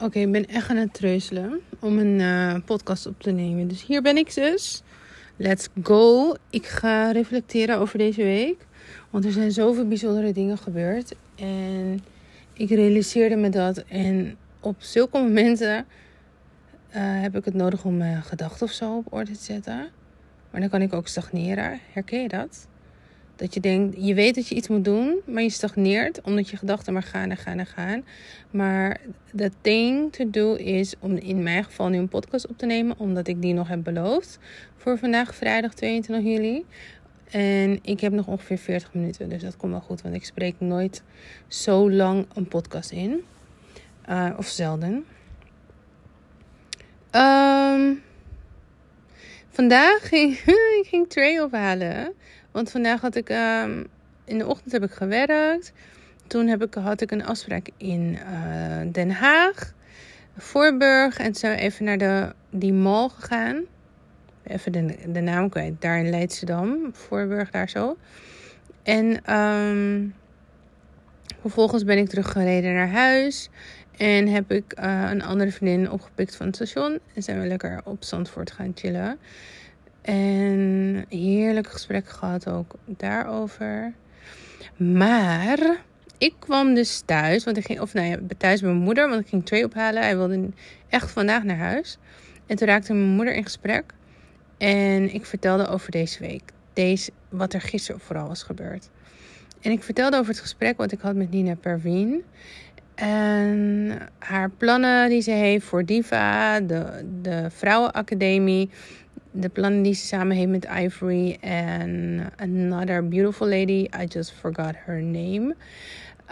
Oké, ik ben echt aan het treuzelen om een uh, podcast op te nemen. Dus hier ben ik dus. Let's go. Ik ga reflecteren over deze week. Want er zijn zoveel bijzondere dingen gebeurd. En ik realiseerde me dat. En op zulke momenten uh, heb ik het nodig om mijn gedachten of zo op orde te zetten. Maar dan kan ik ook stagneren. Herken je dat? Dat je denkt, je weet dat je iets moet doen, maar je stagneert omdat je gedachten maar gaan en gaan en gaan. Maar the thing to do is om in mijn geval nu een podcast op te nemen, omdat ik die nog heb beloofd voor vandaag, vrijdag 22 juli. En ik heb nog ongeveer 40 minuten, dus dat komt wel goed, want ik spreek nooit zo lang een podcast in. Uh, of zelden. Um, vandaag ging ik ging Trey ophalen. Want vandaag had ik, um, in de ochtend heb ik gewerkt. Toen heb ik, had ik een afspraak in uh, Den Haag, Voorburg. En we even naar de, die mall gegaan. Even de, de naam kwijt. Daar in Leidschendam, Voorburg, daar zo. En um, vervolgens ben ik teruggereden naar huis. En heb ik uh, een andere vriendin opgepikt van het station. En zijn we lekker op Zandvoort gaan chillen. En heerlijk gesprek gehad ook daarover. Maar ik kwam dus thuis, want ik ging, of nou ja, thuis bij mijn moeder, want ik ging twee ophalen. Hij wilde echt vandaag naar huis. En toen raakte mijn moeder in gesprek. En ik vertelde over deze week. Deze, wat er gisteren vooral was gebeurd. En ik vertelde over het gesprek wat ik had met Nina Pervin. En haar plannen die ze heeft voor Diva, de, de Vrouwenacademie de plannen die ze samen heeft met Ivory en another beautiful lady. I just forgot her name.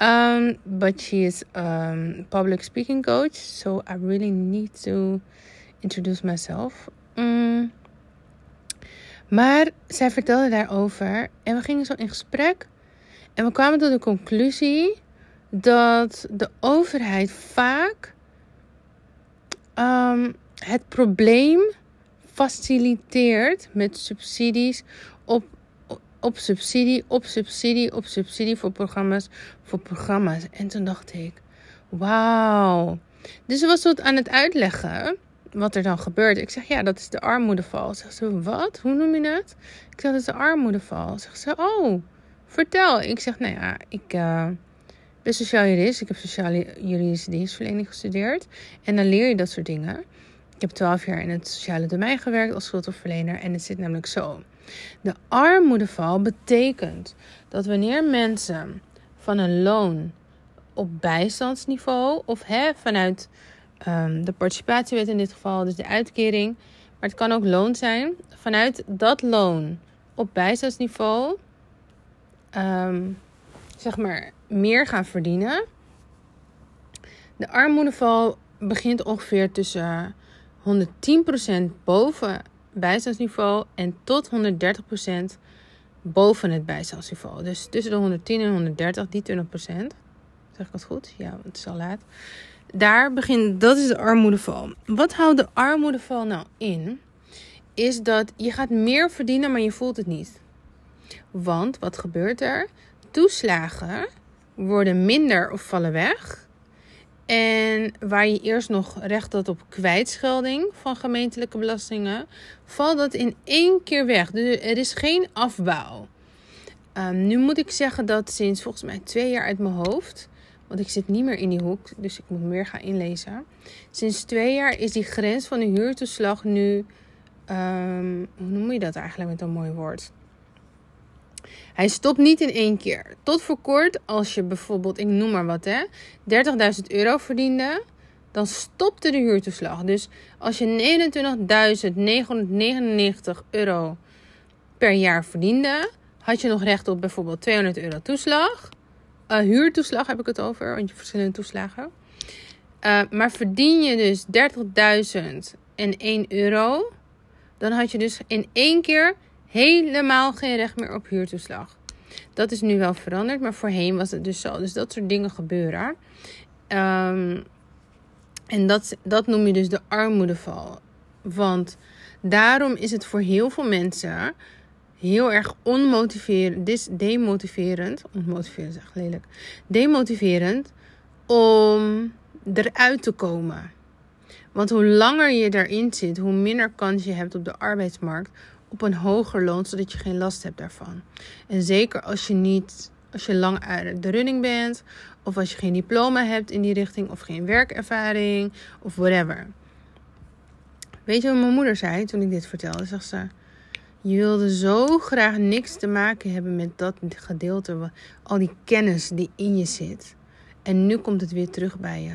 Um, but she is um public speaking coach, so I really need to introduce myself. Mm. Maar zij vertelde daarover en we gingen zo in gesprek. En we kwamen tot de conclusie dat de overheid vaak um, het probleem faciliteert met subsidies op, op subsidie, op subsidie, op subsidie voor programma's, voor programma's. En toen dacht ik, wauw. Dus ze was wat aan het uitleggen wat er dan gebeurt. Ik zeg, ja, dat is de armoedeval. Zegt ze, wat? Hoe noem je het? Ik zeg, dat is de armoedeval. Zegt ze, oh, vertel. Ik zeg, nou ja, ik uh, ben sociaal jurist. Ik heb sociale juridische dienstverlening gestudeerd. En dan leer je dat soort dingen. Ik heb 12 jaar in het sociale domein gewerkt als schuldhulpverlener en het zit namelijk zo. De armoedeval betekent dat wanneer mensen van een loon op bijstandsniveau of hè, vanuit um, de participatiewet in dit geval, dus de uitkering, maar het kan ook loon zijn, vanuit dat loon op bijstandsniveau, um, zeg maar, meer gaan verdienen. De armoedeval begint ongeveer tussen 110% boven bijstandsniveau en tot 130% boven het bijstandsniveau. Dus tussen de 110 en 130, die 20%. Zeg ik dat goed? Ja, het is al laat. Daar begint, dat is de armoedeval. Wat houdt de armoedeval nou in? Is dat je gaat meer verdienen, maar je voelt het niet. Want wat gebeurt er? Toeslagen worden minder of vallen weg. En waar je eerst nog recht had op kwijtschelding van gemeentelijke belastingen, valt dat in één keer weg. Dus er is geen afbouw. Um, nu moet ik zeggen dat sinds volgens mij twee jaar uit mijn hoofd, want ik zit niet meer in die hoek, dus ik moet meer gaan inlezen. Sinds twee jaar is die grens van de huurtoeslag nu, um, hoe noem je dat eigenlijk met een mooi woord? Hij stopt niet in één keer. Tot voor kort, als je bijvoorbeeld, ik noem maar wat hè, 30.000 euro verdiende, dan stopte de huurtoeslag. Dus als je 29.999 euro per jaar verdiende, had je nog recht op bijvoorbeeld 200 euro toeslag. Uh, huurtoeslag heb ik het over, want je verschillende toeslagen. Uh, maar verdien je dus 30.000 en 1 euro, dan had je dus in één keer helemaal geen recht meer op huurtoeslag. Dat is nu wel veranderd, maar voorheen was het dus zo. Dus dat soort dingen gebeuren. Um, en dat, dat noem je dus de armoedeval. Want daarom is het voor heel veel mensen heel erg onmotiverend, demotiverend. Onmotiverend is echt lelijk. Demotiverend om eruit te komen. Want hoe langer je daarin zit, hoe minder kans je hebt op de arbeidsmarkt op een hoger loon, zodat je geen last hebt daarvan. En zeker als je niet, als je lang uit de running bent, of als je geen diploma hebt in die richting, of geen werkervaring, of whatever. Weet je wat mijn moeder zei toen ik dit vertelde? Zegt ze: Je wilde zo graag niks te maken hebben met dat gedeelte, al die kennis die in je zit. En nu komt het weer terug bij je.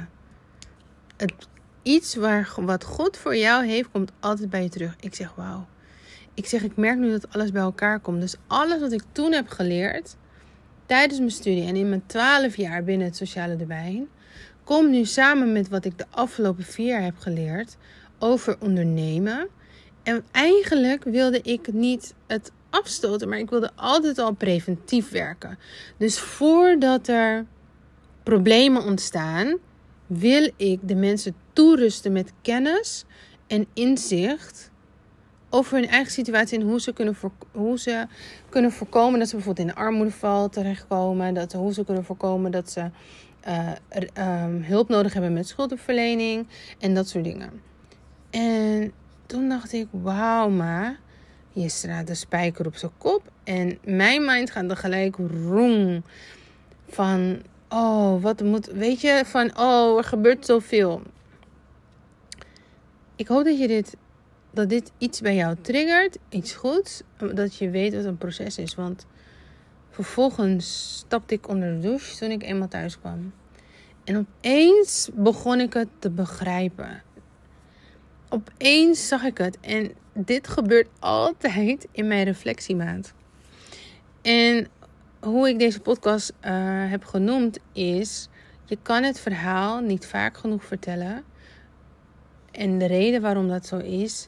Het, iets waar, wat God voor jou heeft, komt altijd bij je terug. Ik zeg: Wauw. Ik zeg: Ik merk nu dat alles bij elkaar komt. Dus alles wat ik toen heb geleerd tijdens mijn studie en in mijn twaalf jaar binnen het sociale domein, komt nu samen met wat ik de afgelopen vier jaar heb geleerd over ondernemen. En eigenlijk wilde ik niet het afstoten, maar ik wilde altijd al preventief werken. Dus voordat er problemen ontstaan, wil ik de mensen toerusten met kennis en inzicht over hun eigen situatie en hoe ze kunnen, hoe ze kunnen voorkomen dat ze bijvoorbeeld in de armoedeval terechtkomen. Dat, hoe ze kunnen voorkomen dat ze uh, um, hulp nodig hebben met schuldenverlening en dat soort dingen. En toen dacht ik, wauw ma, je slaat de spijker op zijn kop. En mijn mind gaat er gelijk roem van, oh, wat moet, weet je, van, oh, er gebeurt zoveel. Ik hoop dat je dit, dat dit iets bij jou triggert, iets goeds, dat je weet wat een proces is. Want vervolgens stapte ik onder de douche toen ik eenmaal thuis kwam. En opeens begon ik het te begrijpen opeens zag ik het. En dit gebeurt altijd in mijn reflectiemaand. En hoe ik deze podcast uh, heb genoemd is: je kan het verhaal niet vaak genoeg vertellen. En de reden waarom dat zo is,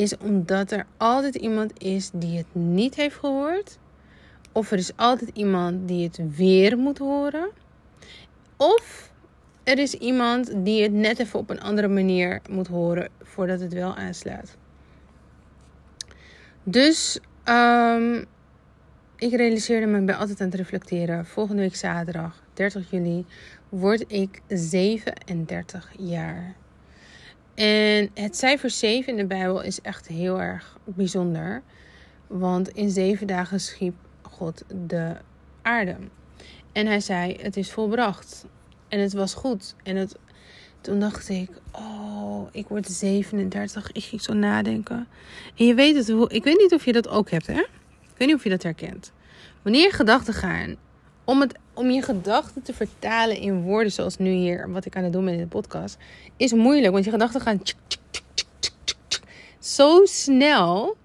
is omdat er altijd iemand is die het niet heeft gehoord. Of er is altijd iemand die het weer moet horen. Of er is iemand die het net even op een andere manier moet horen voordat het wel aanslaat. Dus um, ik realiseerde me, ik ben altijd aan het reflecteren. Volgende week zaterdag, 30 juli, word ik 37 jaar. En het cijfer 7 in de Bijbel is echt heel erg bijzonder. Want in zeven dagen schiep God de aarde. En hij zei: Het is volbracht. En het was goed. En het, toen dacht ik, oh, ik word 37. Ik ging zo nadenken. En je weet het, ik weet niet of je dat ook hebt, hè? Ik weet niet of je dat herkent. Wanneer gedachten gaan, om, het, om je gedachten te vertalen in woorden zoals nu hier, wat ik aan het doen ben in de podcast, is moeilijk. Want je gedachten gaan zo snel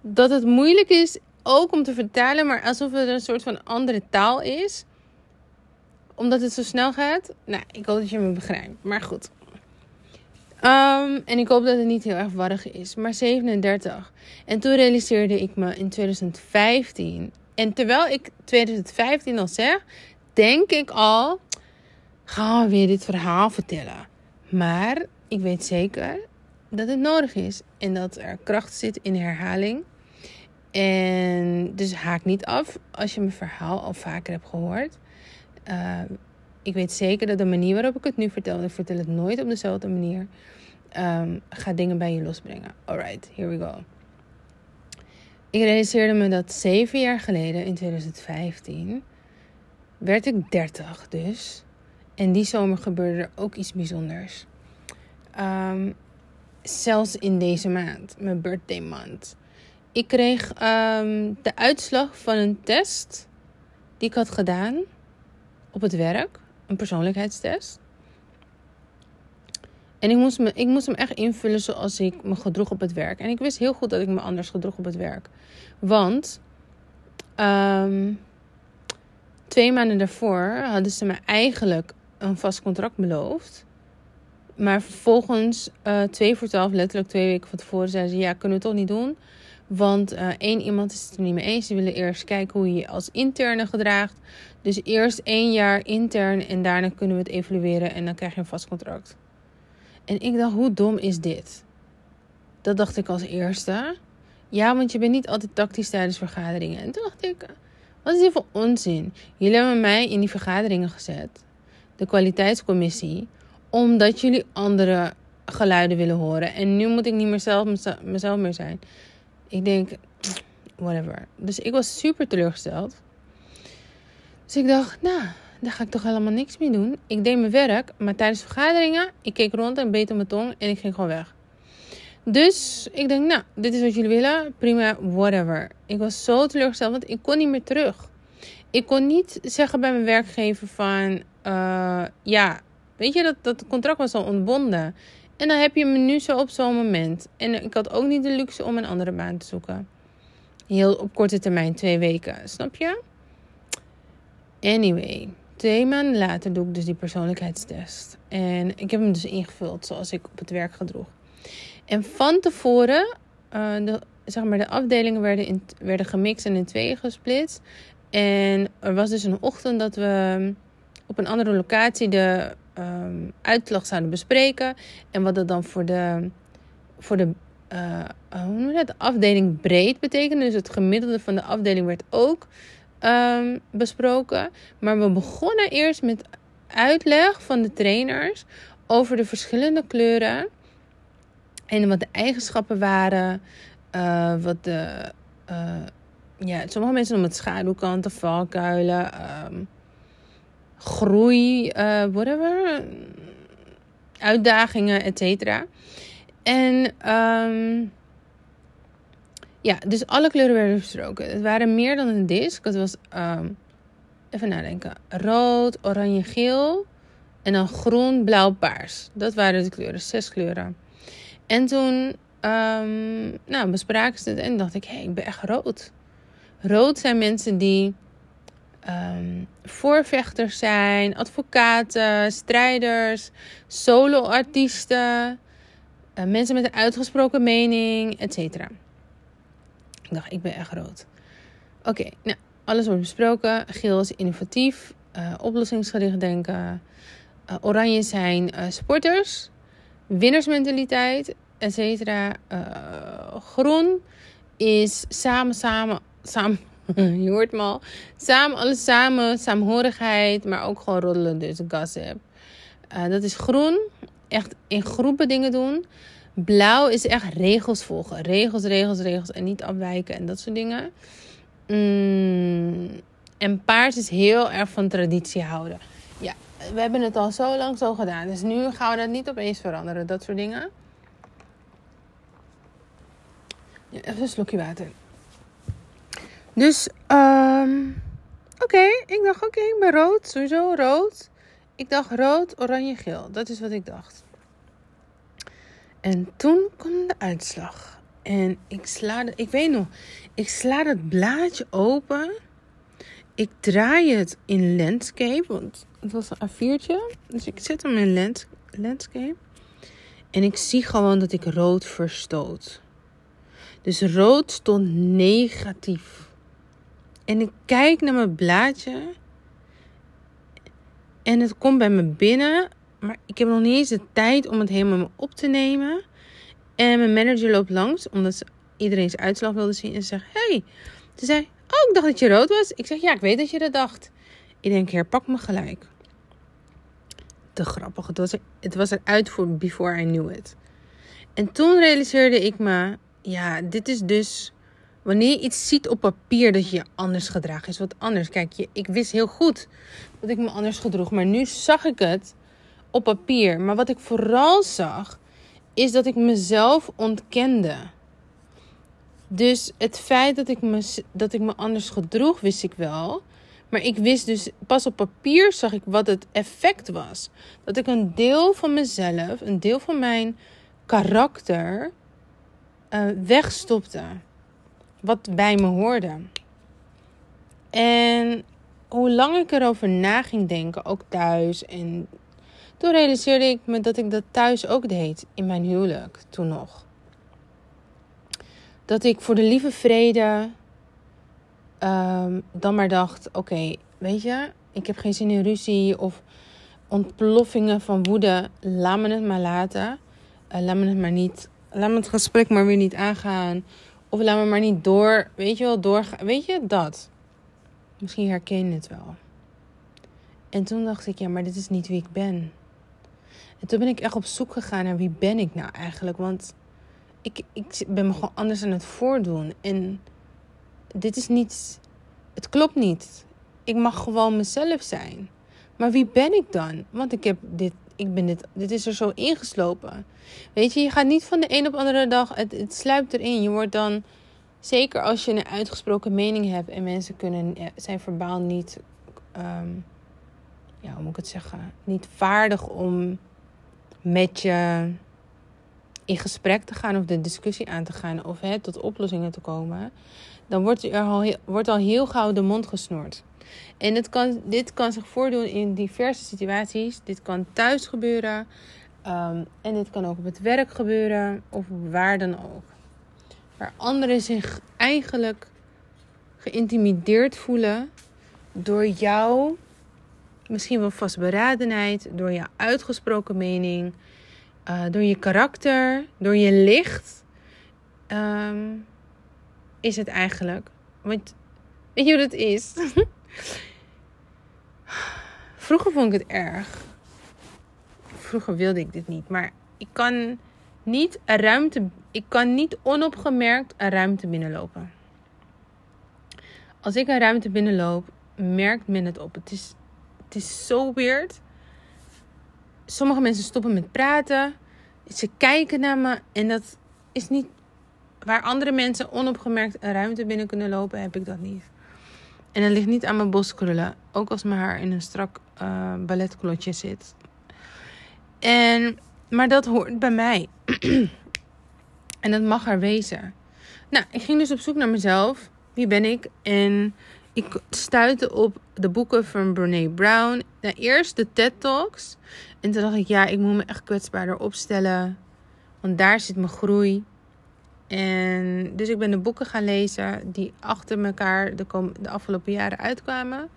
dat het moeilijk is ook om te vertalen, maar alsof het een soort van andere taal is omdat het zo snel gaat. Nou, ik hoop dat je me begrijpt. Maar goed. Um, en ik hoop dat het niet heel erg warrig is. Maar 37. En toen realiseerde ik me in 2015. En terwijl ik 2015 al zeg, denk ik al. Gaan we weer dit verhaal vertellen. Maar ik weet zeker dat het nodig is. En dat er kracht zit in herhaling. En dus haak niet af als je mijn verhaal al vaker hebt gehoord. Uh, ik weet zeker dat de manier waarop ik het nu vertel, ik vertel het nooit op dezelfde manier, um, gaat dingen bij je losbrengen. Alright, here we go. Ik realiseerde me dat zeven jaar geleden, in 2015, werd ik 30 dus. En die zomer gebeurde er ook iets bijzonders. Um, zelfs in deze maand, mijn birthday month. Ik kreeg um, de uitslag van een test die ik had gedaan op het werk, een persoonlijkheidstest. En ik moest, ik moest hem echt invullen zoals ik me gedroeg op het werk. En ik wist heel goed dat ik me anders gedroeg op het werk. Want um, twee maanden daarvoor hadden ze me eigenlijk een vast contract beloofd. Maar vervolgens, uh, twee voor twaalf, letterlijk twee weken van tevoren, zeiden ze: Ja, kunnen we toch niet doen. Want uh, één iemand is het er niet mee eens. Ze willen eerst kijken hoe je je als interne gedraagt. Dus eerst één jaar intern en daarna kunnen we het evalueren en dan krijg je een vast contract. En ik dacht, hoe dom is dit? Dat dacht ik als eerste. Ja, want je bent niet altijd tactisch tijdens vergaderingen. En toen dacht ik, wat is dit voor onzin? Jullie hebben mij in die vergaderingen gezet. De kwaliteitscommissie Omdat jullie andere geluiden willen horen. En nu moet ik niet meer zelf mezelf meer zijn. Ik denk, whatever. Dus ik was super teleurgesteld. Dus ik dacht, nou, daar ga ik toch helemaal niks mee doen. Ik deed mijn werk, maar tijdens vergaderingen, ik keek rond en beet op mijn tong en ik ging gewoon weg. Dus ik denk, nou, dit is wat jullie willen. Prima, whatever. Ik was zo teleurgesteld, want ik kon niet meer terug. Ik kon niet zeggen bij mijn werkgever van, uh, ja, weet je, dat, dat contract was al ontbonden. En dan heb je me nu zo op zo'n moment. En ik had ook niet de luxe om een andere baan te zoeken. Heel op korte termijn, twee weken, snap je? Anyway, twee maanden later doe ik dus die persoonlijkheidstest. En ik heb hem dus ingevuld zoals ik op het werk gedroeg. En van tevoren, uh, de, zeg maar, de afdelingen werden, in, werden gemixt en in tweeën gesplitst. En er was dus een ochtend dat we op een andere locatie de um, uitslag zouden bespreken. En wat dat dan voor de, voor de uh, hoe noem je dat? afdeling breed betekende. Dus het gemiddelde van de afdeling werd ook um, besproken. Maar we begonnen eerst met uitleg van de trainers over de verschillende kleuren. En wat de eigenschappen waren. Uh, wat de. Uh, ja, sommige mensen noemen het schaduwkanten, valkuilen. Um, groei, uh, whatever. Uitdagingen, et cetera. En um, ja, dus alle kleuren werden besproken. Het waren meer dan een disc. Het was, um, even nadenken, rood, oranje, geel. En dan groen, blauw, paars. Dat waren de kleuren, zes kleuren. En toen um, nou, bespraken ze het en dacht ik, hé, hey, ik ben echt rood. Rood zijn mensen die um, voorvechters zijn, advocaten, strijders, soloartiesten, uh, mensen met een uitgesproken mening, etc. Ik dacht, ik ben echt rood. Oké, nou, alles wordt besproken. Geel is innovatief, uh, oplossingsgericht denken. Uh, oranje zijn sporters, winnersmentaliteit, etc. groen is samen, samen, samen je hoort me al. Samen, alles samen, saamhorigheid, maar ook gewoon roddelen, dus gossip. Uh, dat is groen, echt in groepen dingen doen. Blauw is echt regels volgen. Regels, regels, regels en niet afwijken en dat soort dingen. Mm, en paars is heel erg van traditie houden. Ja, we hebben het al zo lang zo gedaan. Dus nu gaan we dat niet opeens veranderen, dat soort dingen. Even een slokje water. Dus, um, oké. Ik dacht, oké, ik ben rood. Sowieso rood. Ik dacht rood, oranje, geel. Dat is wat ik dacht. En toen kwam de uitslag. En ik sla, de, ik weet nog, ik sla het blaadje open. Ik draai het in landscape, want het was een A4'tje. Dus ik zet hem in lands, landscape. En ik zie gewoon dat ik rood verstoot. Dus rood stond negatief. En ik kijk naar mijn blaadje. En het komt bij me binnen. Maar ik heb nog niet eens de tijd om het helemaal op te nemen. En mijn manager loopt langs. Omdat ze iedereen's uitslag wilde zien. En ze zegt: Hey. Ze zei: Oh, ik dacht dat je rood was. Ik zeg: Ja, ik weet dat je dat dacht. Ik denk: Herpak me gelijk. Te grappig. Het was, er, het was eruit voor before I knew it. En toen realiseerde ik me: Ja, dit is dus Wanneer je iets ziet op papier dat je je anders gedraagt, is wat anders. Kijk, je, ik wist heel goed dat ik me anders gedroeg, maar nu zag ik het op papier. Maar wat ik vooral zag, is dat ik mezelf ontkende. Dus het feit dat ik me, dat ik me anders gedroeg, wist ik wel. Maar ik wist dus, pas op papier zag ik wat het effect was. Dat ik een deel van mezelf, een deel van mijn karakter, uh, wegstopte wat bij me hoorde. En hoe lang ik erover na ging denken, ook thuis. En toen realiseerde ik me dat ik dat thuis ook deed in mijn huwelijk, toen nog. Dat ik voor de lieve vrede um, dan maar dacht: oké, weet je, ik heb geen zin in ruzie of ontploffingen van woede. Laat me het maar laten. Uh, laat me het maar niet. Laat me het gesprek maar weer niet aangaan. Of laat me maar niet door, weet je wel, doorgaan. Weet je, dat. Misschien herken je het wel. En toen dacht ik, ja, maar dit is niet wie ik ben. En toen ben ik echt op zoek gegaan naar wie ben ik nou eigenlijk. Want ik, ik ben me gewoon anders aan het voordoen. En dit is niet. Het klopt niet. Ik mag gewoon mezelf zijn. Maar wie ben ik dan? Want ik heb dit. Ik ben dit, dit is er zo ingeslopen. Weet je, je gaat niet van de een op de andere dag. Het, het sluipt erin. Je wordt dan. Zeker als je een uitgesproken mening hebt en mensen kunnen, zijn verbaal niet. Ehm, ja, hoe moet ik het zeggen? Niet vaardig om met je in gesprek te gaan of de discussie aan te gaan of hè, tot oplossingen te komen, dan wordt er al, wordt al heel gauw de mond gesnoerd. En het kan, dit kan zich voordoen in diverse situaties. Dit kan thuis gebeuren. Um, en dit kan ook op het werk gebeuren. Of waar dan ook. Waar anderen zich eigenlijk geïntimideerd voelen door jouw misschien wel vastberadenheid, door je uitgesproken mening, uh, door je karakter, door je licht, um, is het eigenlijk. Want weet je hoe dat is? Vroeger vond ik het erg. Vroeger wilde ik dit niet, maar ik kan niet een ruimte, ik kan niet onopgemerkt een ruimte binnenlopen. Als ik een ruimte binnenloop, merkt men het op. Het is, het is zo weird. Sommige mensen stoppen met praten. Ze kijken naar me en dat is niet waar andere mensen onopgemerkt een ruimte binnen kunnen lopen, heb ik dat niet. En dat ligt niet aan mijn boskrullen. Ook als mijn haar in een strak uh, balletklotje zit. En, maar dat hoort bij mij. en dat mag er wezen. Nou, ik ging dus op zoek naar mezelf. Wie ben ik? En ik stuitte op de boeken van Brene Brown. Eerst de TED Talks. En toen dacht ik, ja, ik moet me echt kwetsbaarder opstellen. Want daar zit mijn groei. En dus ik ben de boeken gaan lezen die achter elkaar de, de afgelopen jaren uitkwamen.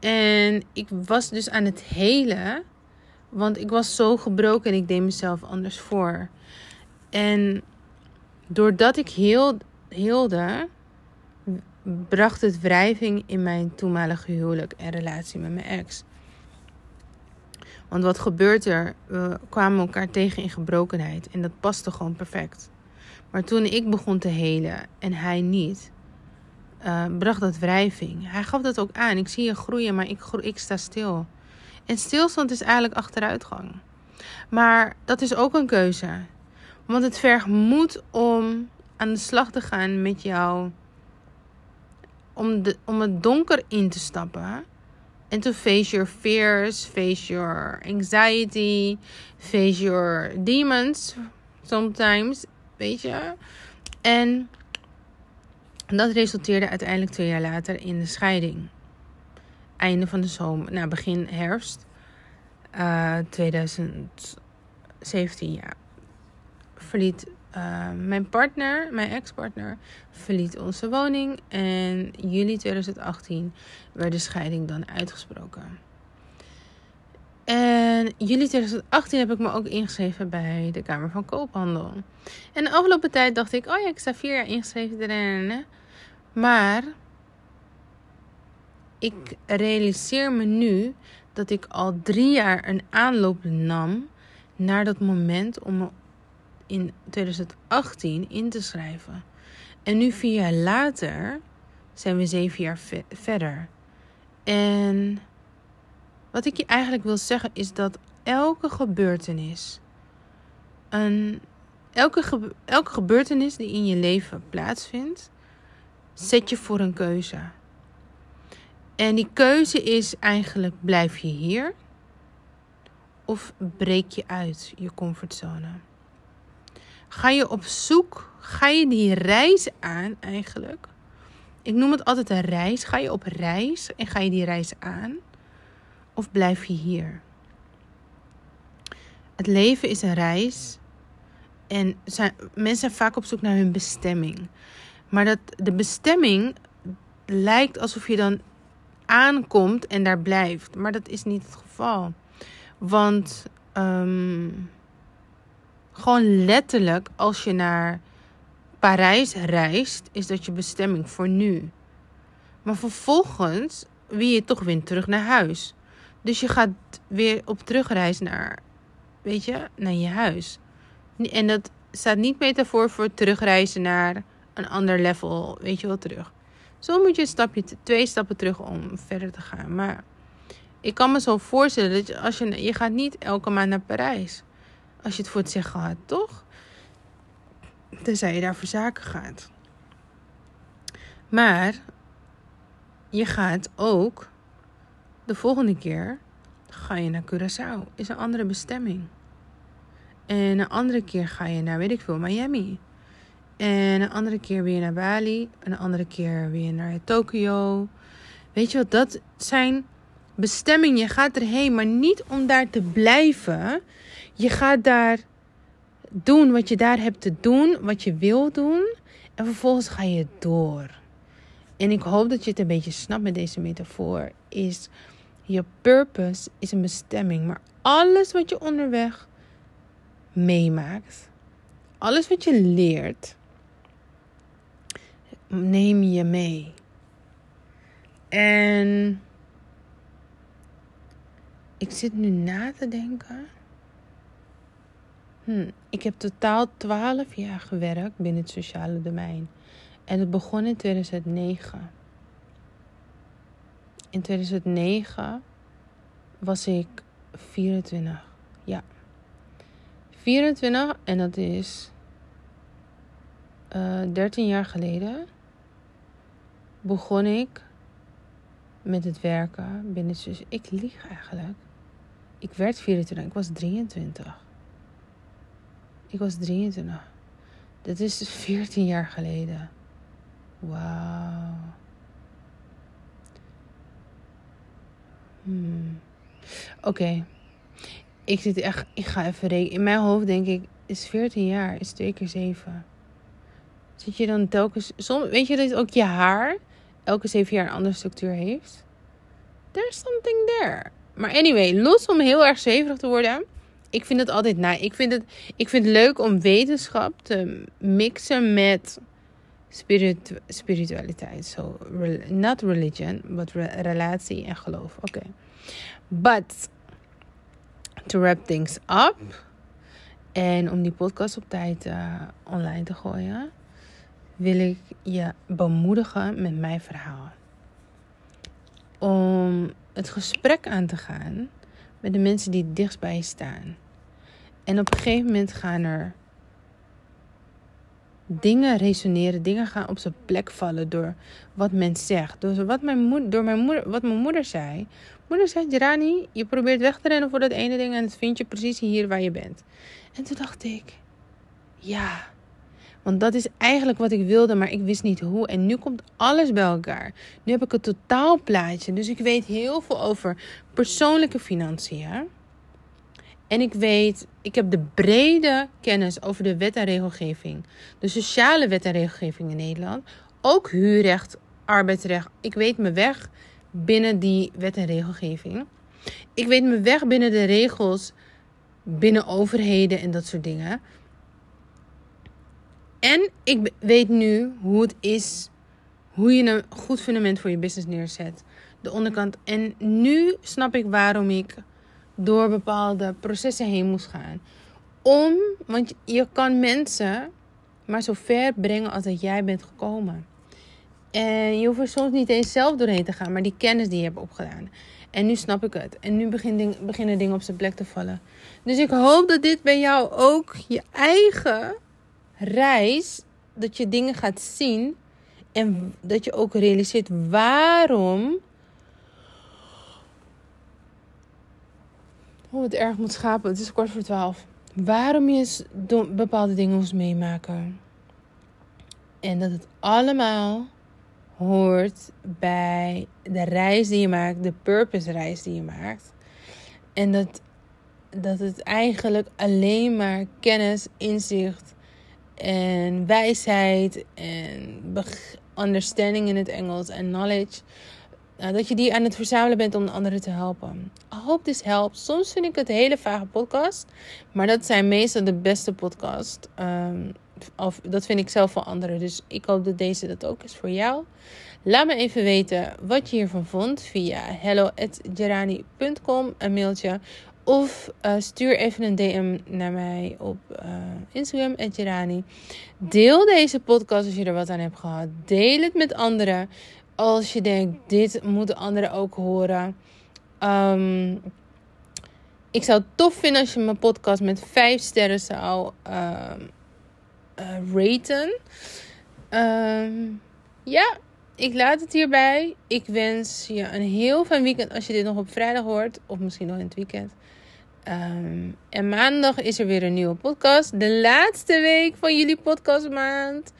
En ik was dus aan het helen. Want ik was zo gebroken en ik deed mezelf anders voor. En doordat ik heel, heelde, bracht het wrijving in mijn toenmalige huwelijk en relatie met mijn ex. Want wat gebeurt er? We kwamen elkaar tegen in gebrokenheid en dat paste gewoon perfect. Maar toen ik begon te helen en hij niet, uh, bracht dat wrijving. Hij gaf dat ook aan. Ik zie je groeien, maar ik, ik sta stil. En stilstand is eigenlijk achteruitgang. Maar dat is ook een keuze. Want het vergt moed om aan de slag te gaan met jou. Om, om het donker in te stappen. En to face your fears, face your anxiety, face your demons sometimes. Weet je? En dat resulteerde uiteindelijk twee jaar later in de scheiding. Einde van de zomer, nou begin herfst uh, 2017, ja. Verliet uh, mijn partner, mijn ex-partner, verliet onze woning. En juli 2018 werd de scheiding dan uitgesproken. En juli 2018 heb ik me ook ingeschreven bij de Kamer van Koophandel. En de afgelopen tijd dacht ik, oh ja, ik sta vier jaar ingeschreven. Maar ik realiseer me nu dat ik al drie jaar een aanloop nam naar dat moment om me in 2018 in te schrijven. En nu vier jaar later zijn we zeven jaar verder. En wat ik je eigenlijk wil zeggen is dat elke gebeurtenis, een, elke, elke gebeurtenis die in je leven plaatsvindt, zet je voor een keuze. En die keuze is eigenlijk: blijf je hier of breek je uit je comfortzone? Ga je op zoek, ga je die reis aan eigenlijk? Ik noem het altijd een reis. Ga je op reis en ga je die reis aan? of blijf je hier? Het leven is een reis en zijn, mensen zijn vaak op zoek naar hun bestemming. Maar dat de bestemming lijkt alsof je dan aankomt en daar blijft. Maar dat is niet het geval. Want um, gewoon letterlijk, als je naar Parijs reist, is dat je bestemming voor nu. Maar vervolgens wil je toch weer terug naar huis. Dus je gaat weer op terugreis naar, weet je, naar je huis. En dat staat niet metafoor voor terugreizen naar een ander level, weet je wel, terug. Zo moet je een stapje, twee stappen terug om verder te gaan. Maar ik kan me zo voorstellen dat je, als je, je gaat niet elke maand naar Parijs. Als je het voor het zeggen had, toch? Tenzij je daar voor zaken gaat. Maar je gaat ook de volgende keer ga je naar Curaçao. Is een andere bestemming. En een andere keer ga je naar, weet ik veel, Miami. En een andere keer weer naar Bali. En een andere keer weer naar Tokio. Weet je wat, dat zijn bestemmingen. Je gaat erheen, maar niet om daar te blijven. Je gaat daar doen wat je daar hebt te doen, wat je wil doen. En vervolgens ga je door. En ik hoop dat je het een beetje snapt met deze metafoor. Is je purpose is een bestemming. Maar alles wat je onderweg meemaakt. Alles wat je leert. Neem je mee. En ik zit nu na te denken. Hm, ik heb totaal 12 jaar gewerkt binnen het sociale domein. En het begon in 2009. In 2009 was ik 24. Ja. 24 en dat is uh, eh, 13 jaar geleden begon ik met het werken binnen het Ik lieg eigenlijk. Ik werd 24, ik was 23. Ik was 23. Dat is 14 jaar geleden. Wauw. Hmm. Oké. Ik zit echt. Ik ga even rekenen. In mijn hoofd denk ik. Is 14 jaar. Is 2 keer 7. Zit je dan telkens. Weet je dat ook je haar. Elke 7 jaar een andere structuur heeft? There's something there. Maar anyway, los om heel erg zweverig te worden. Ik vind het altijd. Nou, ik vind het, ik vind het leuk om wetenschap te mixen met Spirit, spiritualiteit. So, not religion, but relatie en geloof. Oké. But, to wrap things up. En om die podcast op tijd uh, online te gooien, wil ik je bemoedigen met mijn verhaal. Om het gesprek aan te gaan met de mensen die dichtst bij je staan. En op een gegeven moment gaan er dingen resoneren, dingen gaan op zijn plek vallen door wat men zegt. Door, wat mijn, moeder, door mijn moeder, wat mijn moeder zei. Moeder zei, Jirani, je probeert weg te rennen voor dat ene ding en het vind je precies hier waar je bent. En toen dacht ik, ja, want dat is eigenlijk wat ik wilde, maar ik wist niet hoe. En nu komt alles bij elkaar. Nu heb ik een totaalplaatje. Dus ik weet heel veel over persoonlijke financiën. En ik weet, ik heb de brede kennis over de wet en regelgeving. De sociale wet en regelgeving in Nederland. Ook huurrecht, arbeidsrecht. Ik weet mijn weg binnen die wet en regelgeving. Ik weet mijn weg binnen de regels, binnen overheden en dat soort dingen. En ik weet nu hoe het is, hoe je een goed fundament voor je business neerzet. De onderkant. En nu snap ik waarom ik door bepaalde processen heen moest gaan. Om, want je kan mensen maar zo ver brengen als dat jij bent gekomen. En je hoeft er soms niet eens zelf doorheen te gaan, maar die kennis die je hebt opgedaan. En nu snap ik het. En nu beginnen dingen op zijn plek te vallen. Dus ik hoop dat dit bij jou ook je eigen reis, dat je dingen gaat zien. En dat je ook realiseert waarom Oh, het erg moet schapen. Het is kwart voor twaalf. Waarom je bepaalde dingen moest meemaken. En dat het allemaal hoort bij de reis die je maakt, de purpose reis die je maakt. En dat, dat het eigenlijk alleen maar kennis, inzicht en wijsheid en understanding in het Engels en knowledge nou, dat je die aan het verzamelen bent om de anderen te helpen. I hope this helps. Soms vind ik het hele vage podcast. Maar dat zijn meestal de beste podcast. Um, of dat vind ik zelf van anderen. Dus ik hoop dat deze dat ook is voor jou. Laat me even weten wat je hiervan vond via hello.gerani.com, een mailtje. Of uh, stuur even een DM naar mij op uh, Instagram, Gerani. Deel deze podcast als je er wat aan hebt gehad. Deel het met anderen. Als je denkt, dit moeten anderen ook horen. Um, ik zou het tof vinden als je mijn podcast met 5 sterren zou uh, raten. Um, ja, ik laat het hierbij. Ik wens je een heel fijn weekend als je dit nog op vrijdag hoort. Of misschien nog in het weekend. Um, en maandag is er weer een nieuwe podcast. De laatste week van jullie podcastmaand.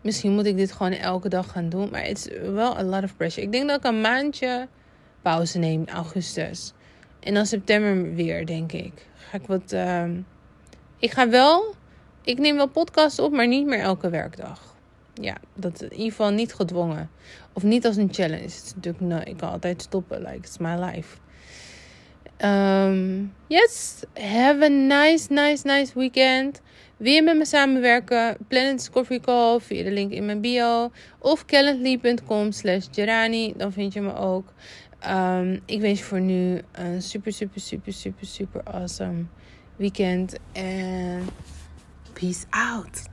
Misschien moet ik dit gewoon elke dag gaan doen. Maar het is wel a lot of pressure. Ik denk dat ik een maandje pauze neem in augustus. En dan september weer, denk ik. Ga ik wat. Uh, ik ga wel. Ik neem wel podcasts op, maar niet meer elke werkdag. Ja, dat in ieder geval niet gedwongen. Of niet als een challenge. Het is natuurlijk, nou, ik kan altijd stoppen. Like, it's my life. Ehm, yes, have a nice, nice, nice weekend. Wil je met me samenwerken? Planet's Coffee Call via de link in mijn bio. Of calendly.com slash Gerani. Dan vind je me ook. Ehm, ik wens je voor nu een super, super, super, super, super awesome weekend. En peace out.